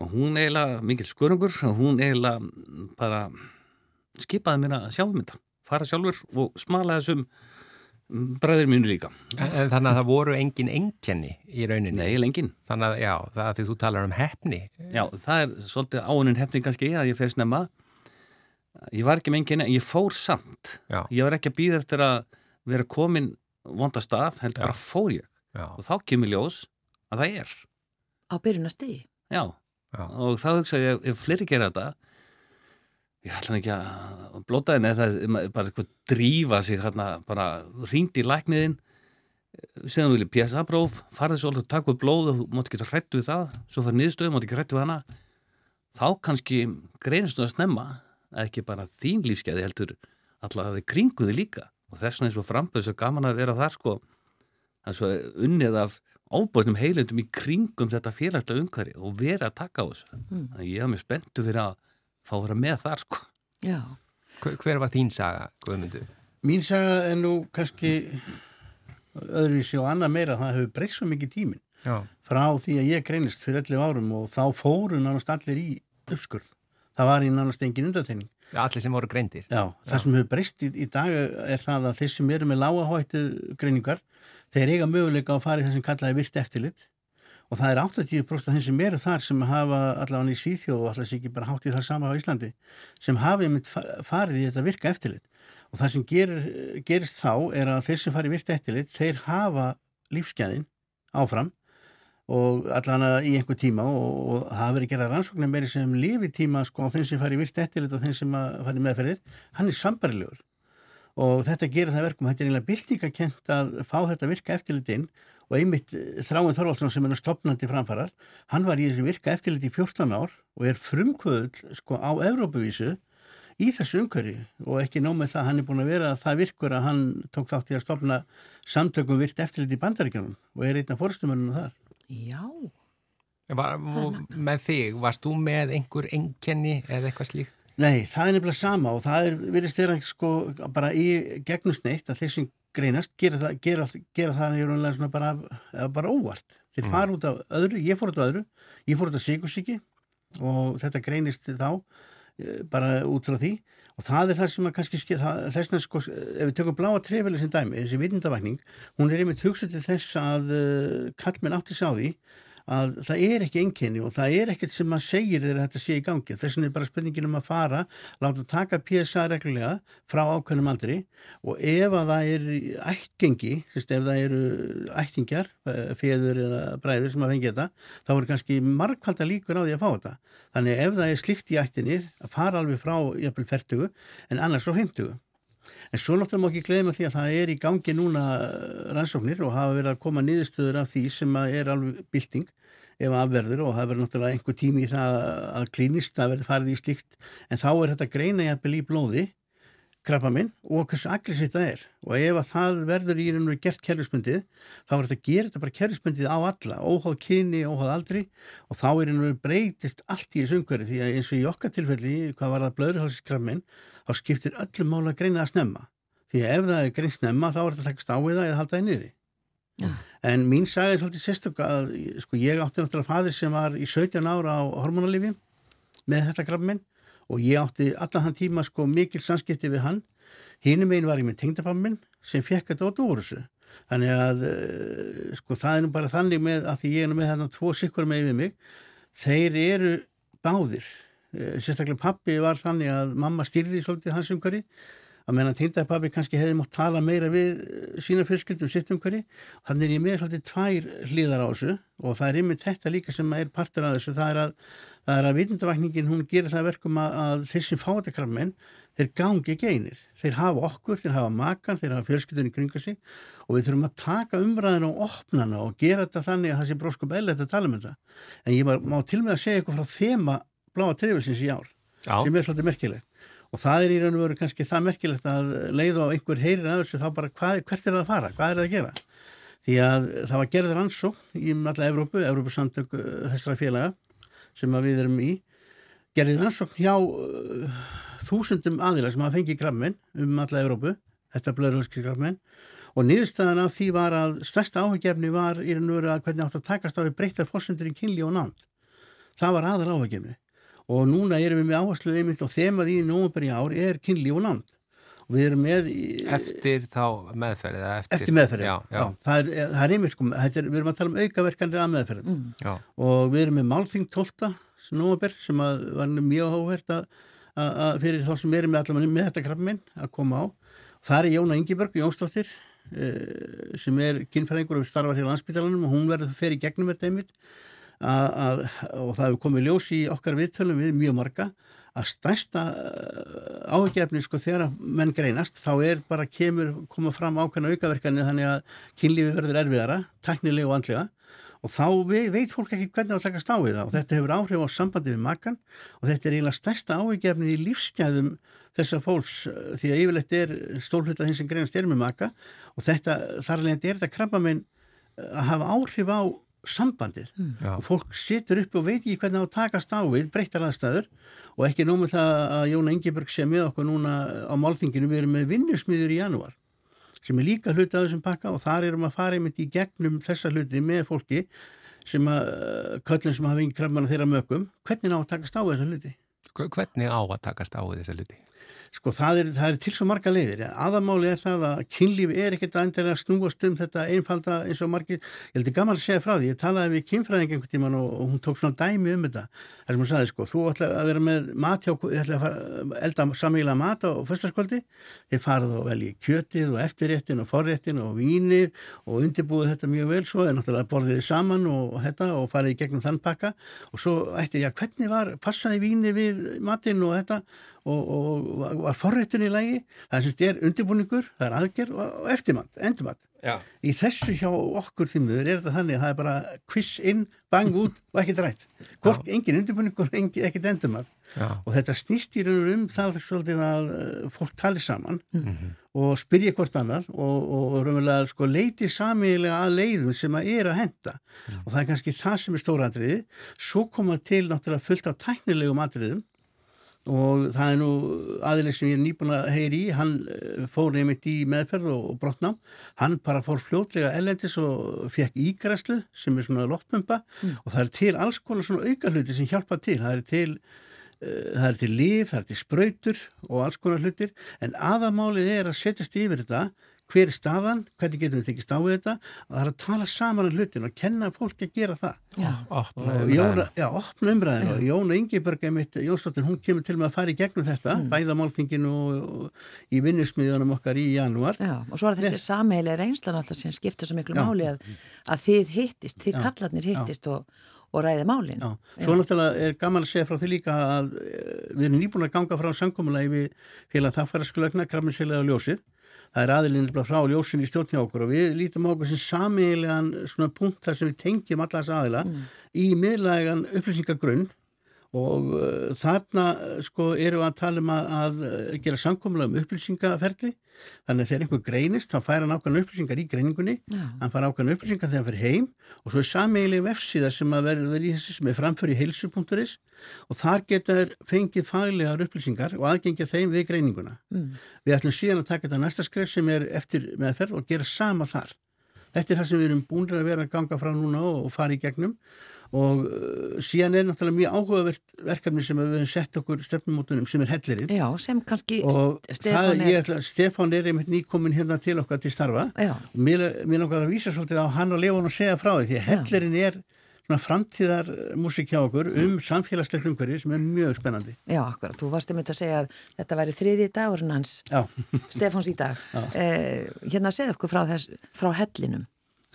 og hún eiginlega mikil skurungur og hún eiginlega bara skipaði mér að sjá þetta fara sjálfur og smala þessum bræður mínu líka En þannig að það voru engin engkenni í rauninni. Nei, lengin Þannig að, já, það að því þú talar um hefni. Já, það er svolítið áunin hefning kannski að ég fer snemma ég var ekki með engin en ég fór samt Já, ég var ekki að býða eftir að vera komin vonda stað, heldur Já. bara fór ég já, og þá kemur ljós að það er Á byrjunastigi? Já, já. og þá hugsaði ég ef fleiri gera þetta ég ætla ekki að blóta henni er bara eitthvað drífa sig hérna, bara ringt í lækniðin síðan vilja PSA-próf farið svo alveg að taka upp blóð og þú mátt ekki hrættu við það. Svo farið niðurstöðu, mátt ekki hrættu við hana. Þá kannski greinist þú að snemma að ekki bara þín lífskeiði heldur allavega við kringuði líka. Og þess vegna er svo framböð svo gaman að vera þar sko. Unnið af ábætum heilundum í kringum þetta félagslega umhverfi og vera að taka á þessu. Mm. Fá að vera með þar sko Já. Hver hver var þín saga, Guðmundur? Mín saga er nú kannski öðruvísi og annað meira það hefur breyst svo mikið tíminn Já, frá því að ég greinist fyrir 11 árum og þá fóru nánast allir í uppskurð. Það var í nánast engin undateining. allir sem voru greindir. Já, það sem hefur breyst í, í dag er það að þeir sem eru með lágahóttu greiningar, þeir eiga möguleika að fara í þessum kallaði virt eftirlit og það er 80% af þeim sem eru þar sem hafa allavega í Svíþjóð og alltaf sé ekki bara hátt í það sama á Íslandi sem hafi mynd farið í þetta virka eftirlit. Og það sem gerir, gerist þá er að þeir sem farið virka eftirlit þeir hafa lífsgæðin áfram og allavega í einhver tíma og, og það verið gerað rannsóknir meiri sem lifi tíma sko á þeim sem farið virka eftirlit og þeim sem farið meðferðir, hann er sambarilegur og þetta gerir það verkum, þetta er eiginlega byltingakent að fá þetta virka eftirlit inn og einmitt eh, Þráin Þorvaldsson sem er stopnandi framfarar, hann var í þessu virka eftirlit í 14 ár og er frumkvöðl sko á Evrópuvísu í þessu umhverju og ekki nóg með það hann er búin að vera að það virkur að hann tók þátt í að stopna samtökum virt eftirlit í bandaríkjanum og er einn af fórstumörnum þar. Já, Var, með þig, varst þú með einhver enkenni eða eitthvað slíkt? Nei, það er nefnilega sama og það er virðist vera sko bara í gegnusneitt að þeir sem greinast gera það, gera, gera það svona bara, bara óvart. Þeir fara út af öðru, ég fór út af öðru, ég fór út af sigursíki og þetta greinist þá eh, bara út frá því. Og það er það sem að kannski ske- það- þess vegna sko, ef við tökum bláa trefili sem dæmi, þessi vitundavakning, hún er einmitt hugsað til þess að uh, kallmenn átti sá því að það er ekki einkenni og það er ekkert sem maður segir þegar þetta sé í gangi. Þess vegna er bara spurningin um að fara, láta taka PSA reglulega frá ákveðnum aldri og ef að það er sérst, ef það eru ættingjar, eh, feður eða bræður sem að fengi þetta, þá er kannski margkvalda líkur á því að fá þetta. Þannig ef það er slikt í ættinni, fara alveg frá jafnvel 40 en annars frá 50. En svo náttúrulega má ekki gleyma því að það er í gangi núna eh, rannsóknir og hafa verið að koma niðurstöður af því sem er alveg bylting ef afverður og það verður náttúrulega einhver tími í það að klínist að verður farið í slíkt. En þá er þetta greina jafnvel í blóði krabba minn og hversu aggressíft það er. Og ef að það verður í raun og gert kerfisbundið þá er þetta að gera þetta bara kerfisbundið á alla óháð kyni, óháð aldri. Og þá er raun og breytist allt í þessu umhverju því að eins og í okkar tilfelli hvað var það blöðurhálskrabba minn þá skiptir öllum mála að greina að snemma. Því að ef það er grein snemma þá er þetta að takast á við það eða halda það niðri. En mín saga er svolítið sérstök að sko, ég átti náttúrulega fadir sem var í 17 ára á hormonalifi með þetta krabba minn og ég átti allan hann tíma sko mikil samskipti við hann. Hinum einu var ég með tengdapappa minn sem fekk þetta úr þessu. Þannig að eh, sko það er nú bara þannig með að því ég er nú með þarna tvo sikkur með við mig þeir eru báðir. Eh, sérstaklega pappi var þannig að mamma stýrði svolítið hans umhverfi að menna tengdapappi kannski hefði mátt tala meira við eh, sína fjölskyldum sitt umhverfi. Þannig er ég með svolítið tvær hlýðar á þessu og það er einmitt þetta líka sem er partur af þessu, það er að, að vitundavakningin hún gerir það að verkum að, að þeir sem fá þetta krammen, þeir gangi ekki einir, þeir hafa okkur, þeir hafa makan, þeir hafa fjölskyldunni kringu sig og við þurfum að taka umræðinu og opna hana og gera þetta þannig að það sé bróskup eðlert að tala um þetta. En ég má til með að segja eitthvað frá þema bláa trefilsins í ár Já. sem er svolítið merkilegt og það er í raun og veru kannski það merkilegt að leið og einhver heyrir að þessu þá bara hvað, hvert er það að fara, hvað er það að gera? Því að það var gerður rannsókn í alla Evrópu, Evrópu samtök þessara félaga sem við erum í gerður rannsókn hjá uh, þúsundum aðila sem hafa fengið grammen um alla Evrópu, þetta blöðurhúski grammen og niðurstaðan af því var að stærsta áhugjefni var í raun og veru að hvernig átt að takast á við breyttar fórsundur í kynli og nánd. Það var aðal áhugjefni og núna erum við með áherslu einmitt og þemað í nómabæri ár er kynli og nánd. Og við erum með í, Eftir þá meðferð eða eftir, eftir meðferði Já, já, það er, það er einmitt sko, þetta er, við erum að tala um aukaverkanir að meðferðin já. og við erum með Málþing 12. nómabær sem að var mjög áhvert að, að, að fyrir þá sem erum með allavega með þetta krabba minn að koma á. Það er Jóna Ingeberg Jónsdóttir eh, sem er kynfæringur og starfar hér á landsbytalanum og hún verður að fer í gegnum þetta einmitt að, og það hefur komið ljós í okkar viðtölum við mjög marga að stærsta áhugjefni sko þegar menn greinast þá er bara kemur koma fram ákveðna aukaverkanir þannig að kynlífi verður erfiðara, teknilega og andlega og þá ve- veit fólk ekki hvernig að takast á við það og þetta hefur áhrif á sambandi við makan og þetta er eiginlega stærsta áhugjefnið í lífsgæðum þessar fólks eh, því að yfirleitt er stólhluta þeim sem greinast er með maka og þetta þar alveg er þetta krabba minn að hafa áhrif á sambandið. Já. og fólk situr upp og veit ekki hvernig á að takast á við breyttar aðstæður. Og ekki nómið það að Jóna Ingeberg sé með okkur núna á málþinginu við erum með vinnusmiður í janúar sem er líka hluti af þessum pakka. Og þar erum að fara einmitt í gegnum þessa hluti með fólki sem að köllum sem hafa yngi krafmana þeirra mögum. Hvernig á að takast á þessa hluti Hvernig á að takast á þessa hluti? Sko það er, það er til svo marga leiðir. En aðamáli er það að kynlífi er ekkert að endilega snúast um þetta einfalda eins og margir, ég heldur gaman að segja frá því. Ég talaði við kynfræðing einhvern tíman og, og hún tók svona dæmi um þetta. Þar sem hún sagði sko, þú ætlar að vera með mat hjá, þið ætlar að fara, elda samíla mat á fyrstaskvöldi, þið farið og velji kjötið og eftirréttin og forréttin og vínið og undirbúið þetta mjög vel svo, en náttúrulega borðið já, matinn og þetta og, og var- forréttin í lagi. Það sem er undirbúningur, það er aðgerð og, og eftirmat, endurmat. Já. í þessu hjá okkur þýmur er þetta þannig að það er bara quiz inn, bang út og ekkert rætt. Hvort engin undirbúningur, ekkert endurmat. Já. og þetta snýst í raun og um það svolítið að eh, fólk tali saman Mhm. og spyrja hvort annað og, og raunverulega sko leiti samiðilega að leiðum sem að er að henda og það er kannski það sem er stóra atriði svo koma til náttúrulega fullt af tæknilegum atriðum og það er nú aðileg sem ég er nýbúin að heyri í, hann eh, fór einmitt í meðferð og, brotnám, hann bara fór fljótlega ellendis og fekk ígræslu sem er svona loftmumpa og það er til alls konar svona auka hluti sem hjálpa til, það er til er til líf, það er til sprautur og alls konar hlutir, en aðamálið er að setjast yfir þetta hver er staðan, hvernig getum við tekist á við þetta og það er að tala saman um hlutin og kenna fólki að gera það Opna og umræðina. Jóna, já, opna umræðinu og Jóna Ingeberg einmitt, Jónsdóttir, hún kemur til með að fara í gegnum þetta, mm. bæða málþinginu og, og í vinnusmiðunum okkar í janúar Já, og svo er þessi sameilega reynslan alltaf sem skiptur svo miklu Já. máli að, að þið hittist, þið Já. kallarnir hittist og, og ræði málin. Já, svo náttúrulega er gaman að segja frá því líka að eh, við erum nýbúin að ganga frá samkomulagi við félag þakkfæraskulaugna, krafminsilega ljósið. Það er aðilinn frá ljósin í stjórn hjá okkur og við lítum okkur sem samiðilegan svona punkt þar sem við tengjum alla þess aðila í miðlægan upplýsingagrunn og uh, þarna sko eru að tala um að, að gera samkomulega um upplýsingaferli. Þannig að þegar einhver greinist þá fær hann ákvæmna upplýsingar í greiningunni. Já. hann fær ákvæmna upplýsingar þegar hann fyrir heim. Og svo er sameiginlega vefsíða sem að verður í þessi sem er framför í heilsu.is og þar geta þær fengið faglegar upplýsingar og aðgengja þeim við greininguna. Mm. við ætlum síðan að taka þetta næsta skref sem er eftir meðferð og gera sama þar. Þetta er það sem við erum búin að vera að ganga frá núna og, og fara í gegnum og uh, síðan er náttúrulega mjög áhugavert verkefni sem við höfum sett okkur stefnumótunum sem er hellirinn. Já, sem kannski og Stefán er... ætla, Stefán er einmitt nýkomin hérna til okkar til starfa. Já, og mér, mér langar að vísa svolítið á hann og lefa hann að segja frá því því að hellirinn er svona framtíðar músik hjá okkur um samfélagslega umhverfi sem er mjög spennandi. Já, akkurat. Þú varst einmitt að segja að þetta væri þriði dagurinn hans, Stefáns í dag. Eh, hérna segð okkur frá, þess, frá hellinum.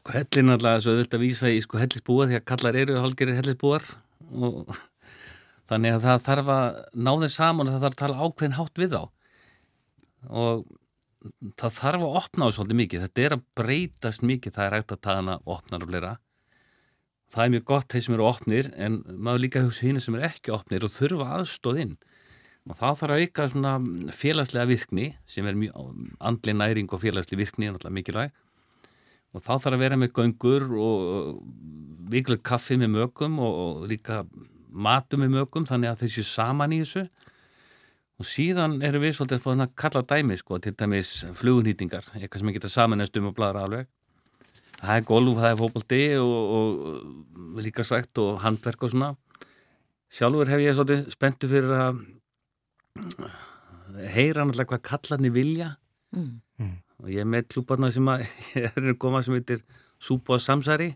Sko hellin alltaf auðvitað að vísa í sko hellisbúa því að kallar eru hálgerir hellisbúar og *laughs* þannig að það þarf að ná þeim saman og það þarf að tala ákveðin hátt við þá. Og það þarf að opna á svolítið mikið, þetta er að breytast mikið, það er hægt að taða hana opnar og fleira. Það er mjög gott þeir sem eru opnir en maður líka hugsa hínu sem eru ekki opnir og þurfa aðstóð inn. Og þá þarf að auka svona félagslega virkni sem er mjög andli næring og félagslega virkni er náttúrulega mikilvæg og þá þarf að vera með göngur og viklega kaffi með mögum og, líka matum með mögum þannig að þessu saman í þessu. Og síðan erum við svolítið að að kalla dæmi sko, til dæmis flugunýtingar eitthvað sem við geta samanast um og bladra alveg. Það er golf, það er fókbaldi og, og líka svægt og handverk og svona. Sjálfur hef ég svolítið spenntu fyrir að heyra náttúrulega hvað kallarni vilja. Mm. Og ég er með klúparna sem að *laughs* ég er að koma sem heitir súpu og samsæri.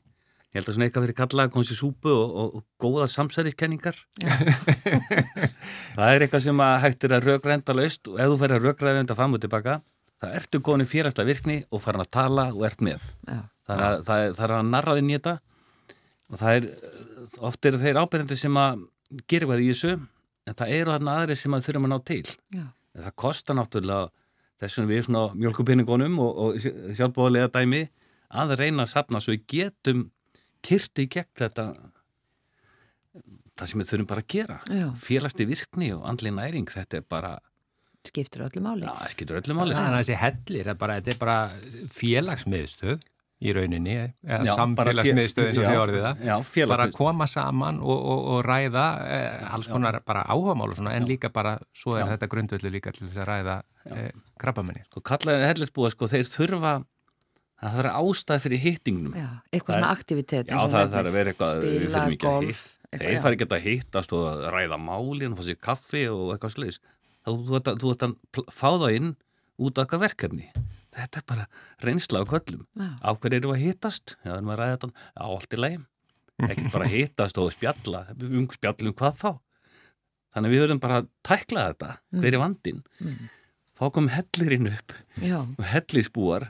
Ég held að svona eitthvað fyrir kalla að komast í súpu og, og, og góða samsæriskenningar *laughs* það er eitthvað sem að hægt er að rökrenda laust og ef þú fer að rökraða þetta fram og tilbaka það ertu góðin í félagslega virkni og farin að tala og ert með. Já, þannig að það er, það er að narraði þetta. Og það er oft eru þeir ábyrjandi sem að gera eitthvað í þessu en það eru þarna aðri sem að þurfum að ná til. Já, En það kostar náttúrulega þessum við svona mjölkupinningunum og, og sjálfbóðlega dæmi að reyna að sapna svo við getum kyrti gegn þetta það sem við þurfum bara að gera. Já, félagsli virkni og andli næring þetta er bara, skiptur öllu máli. já, skilur öllu máli. Það er þessi hellir, það er bara, þetta er bara félagsmiðstöð í rauninni, eða Já, bara samfélagsmiðstöð eins og já, þið orðið það. já, Bara félagsmiðstöð. koma saman og, og, og ræða eh, alls konar bara áhugamál og svona, en líka bara, svo er Já. þetta grundvöldu líka til þess að ræða eh, krabbamenni. sko kallaði hellisbúa sko þeir þurfa það þarf ástæð fyrir hittingnum Já, eitthvað svona aktivitet. Já, eins og það þarf að vera eitthvað við Spila, þurfum ekki að golf. hitt- eitthvað, Þeir já. fari ekki að hittast og að ræða málin og fá sér kaffi og eitthvað sliðis. Þú, þú, ert að- þú ert að pl- fá það inn út af eitthvað verkefni. Þetta er bara reynsla á köllum. Já. Á hverju eru að hittast? Já, að ræða þetta á allt í lægum. Ekki bara *laughs* hittast og spjalla. Um spjallum hvað þá? Þannig að við höfum bara að tækla þetta. Hver er vandinn? Mm. Þá kom hellirinn upp Já, og hellisbúar.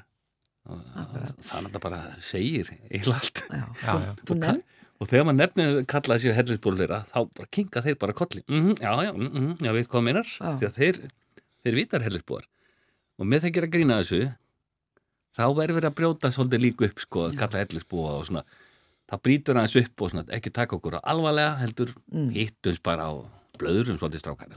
Og. Þannig að þetta bara segir eiginlega allt. já. *laughs* Já, já. Þú nefn, Og þegar maður nefnir kallaði sér hellisbúlera þá bara kinga þeir bara kolli mm Já, já, mm já, við hvað meinar Já. því að þeir, þeir vitar hellisbúar og með það gera grína þessu þá verður verið að brjóta svolítið líku upp sko, að kalla hellisbúa og svona það brýtur aðeins upp og svona ekki taka okkur á alvarlega heldur Mm. hittumst bara og blöðurum svolítið strákar.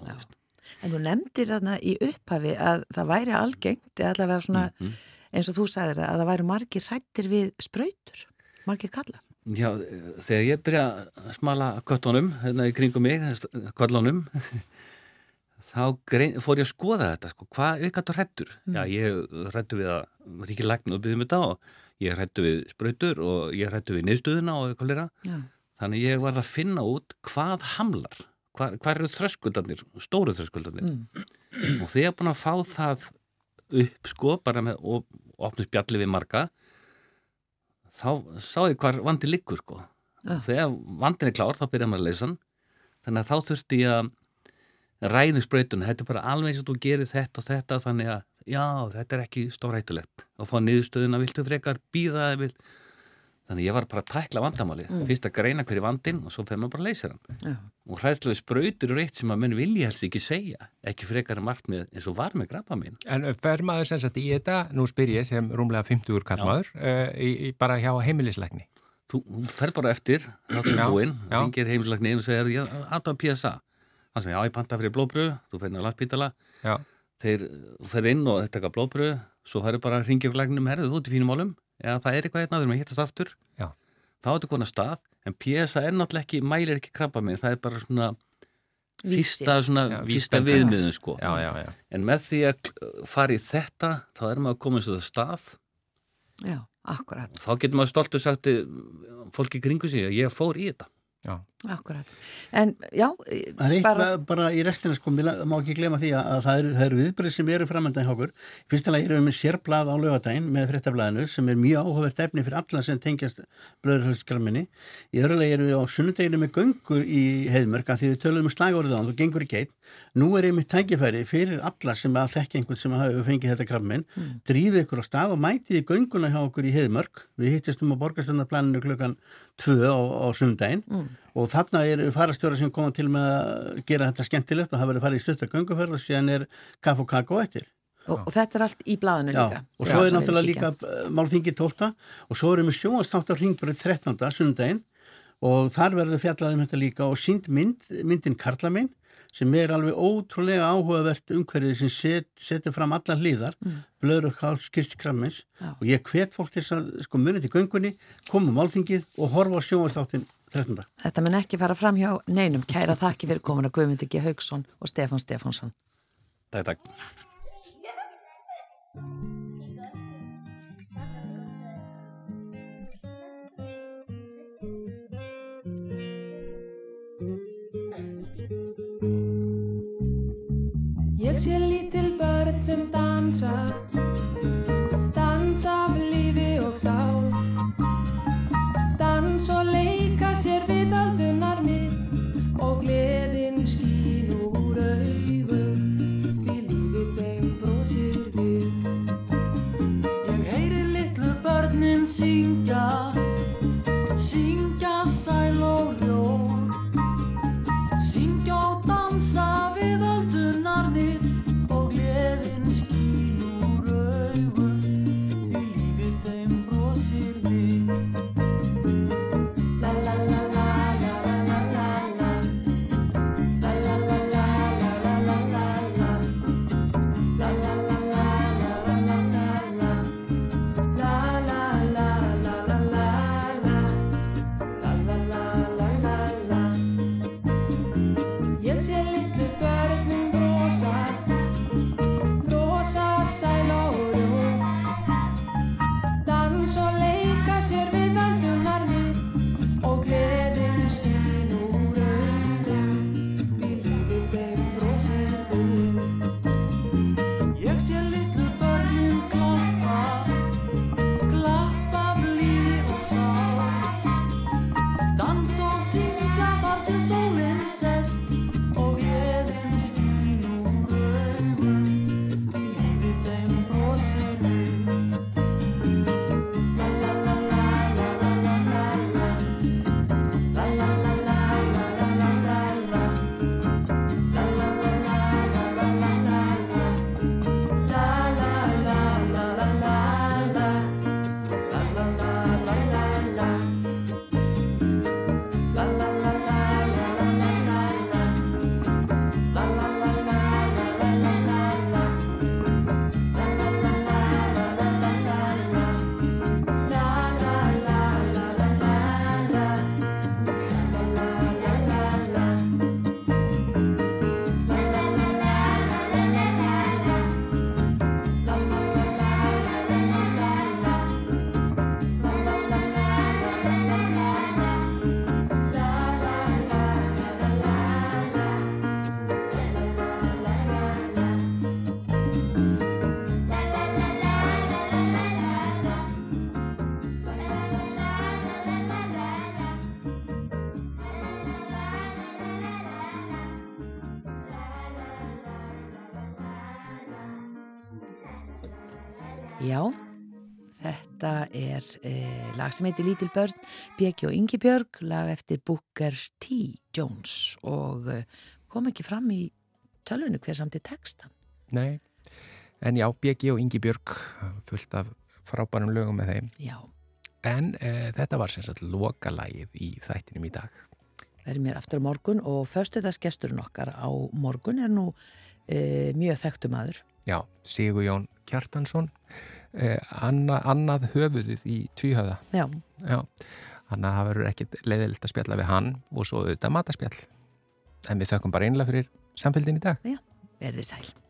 En þú nefndir þarna í upphafi að það væri algengt, allavega svona Mhm. eins og þú sagðir það, að það væri margir hrættir við sprautur, margir kallar. Já, þegar ég byrja að smala köttunum, hérna í kringum mig, kvöllunum, þá grein, fór ég að skoða þetta, sko, hvað þetta hrættur? Já, ég hrættu við að, var ekki læknu að byggja um þetta og ég hrættu við sprautur og ég hrættu við neðstöðuna og eitthvað lera. Já. Þannig ég var að finna út hvað hamlar, hvað, hvað eru þröskuldarnir, stóru þröskuldarnir. Mm. Og þegar ég er búin að fá það upp, sko, bara með og opnum spjalli við marga, þá sá ég hvar vandi liggur, sko. Já. Þegar vandin er klár, þá byrjar maður að leysa. Þannig að þá þurfti ég að ræði sprautun, þetta er bara alveg eins og þú gerir þetta og þetta, þannig að já, þetta er ekki stórhættulegt. Og fá niðurstöðuna, viltu frekar býða eða vil. Þannig ég var bara að tækla vandamálið. Fyrst að greina hverju vandin og svo fer maður bara að leysa hann. Já. Og hræðslega sprautur eru eitt sem að menn vilja helst ekki segja. Ekki frekar með eins og var með grabba minn. En fer maður sem sagt í þetta, nú spyr ég sem rúmlega 50 kallmaður, uh, í, í bara hjá heimilisleikni. Þú þú ferð bara eftir, þáttum Já, búinn, já. ringir heimilagni og segir, ég aðtöða PSA. Hann segir, já, ég panta fyrir blóðbröð, þú á landspítala, Já, þeir ferð inn og þetta eitthvað blóðbröð, svo ferð bara að ringja fyrir lagnum, herðu, þú ert í fínum málum, eða það er eitthvað hérna, við erum að hittast aftur. Já. Þá ertu konar stað, en PSA er náttúrulega ekki, mælir ekki krabba minn, það er bara svona fyrsta, svona, Já, fyrsta vísbending. viðmiðun, sko. já, já, já. En með því að fara í þetta, þá er maður komið svo það stað, Já, akkurat, þá getur maður stoltur sagt fólki kringu sig að ég fór í þetta. já. Akkurat. En já, Það er eitt bara, bara, í restina sko, má ekki glema því að, að það eru, eru viðbrið sem eru framöndan hjá okkur. Fyrst alveg erum við með sérblað á lögadaginn með fréttablaðinu sem er mjög áhugavert efni fyrir alla sem tengjast blöðurhöldsgramminni. Í öðru lagi erum við á sunnudeginu með göngur í heiðmörk að því við tölum um slagorðið á hann og gengur í geit. Nú er einmitt tækifæri fyrir alla sem að þekka einhvern sem hafa fengið þetta krabmin. Mm. Drífið ykkur á stað og mætið í gönguna hjá okkur í heiðmörk. Við hittistum á borgarstöndarplaninu klukkan 2 á, á sunnudaginn og þarna er farastjóra sem koma til með að gera þetta skemmtilegt og það verður farið í stutta gönguferð og síðan er kaff og kakó eftir. og, og þetta er allt í blaðinu Já, líka. og Já, svo er náttúrulega líka uh, málþingi 12 og svo erum við sjónastátt á ringbröð 13. sunnudaginn og þar verður fjallað um þetta líka og sínd mynd, myndin Karla minn sem er alveg ótrúlega áhugavert umhverfið sem set, setur fram allar hlýðar, mm. blöður og háls kist krammins Já. og ég hvet fólk til þess að sko munið til göngunni, koma málþingið og horfa á sjónastáttin 13. Þetta mun ekki fara fram hjá neinum. Kæra þakki fyrir komin að Guðmundi G. Haugsson og Stefán Stefánsson. Takk, takk. Ég sé lítil börn sem Dansa er eh, lag sem heitir Lítil börn, Bjeki og Ingi Björg, lag eftir Booker T. Jones og eh, kom ekki fram í tölvunu hver samt í textan. Nei, en já, BG og Ingi Björg fullt af frábærum lögum með þeim Já, en e, þetta var sem sagt lokalagið í þættinum í dag verðum mér aftur á morgun og föstudagsgesturinn okkar á morgun er nú eh, mjög þekktum aður. Já, Sigur Jón Kjartansson e, anna, annað höfuðið í tvíhöða Já, Já, þannig að það verður ekkit leiðilegt að spjalla við hann og svo auðvitað mataspjall en við þökkum bara einlega fyrir samfélgin í dag. Verði sæl.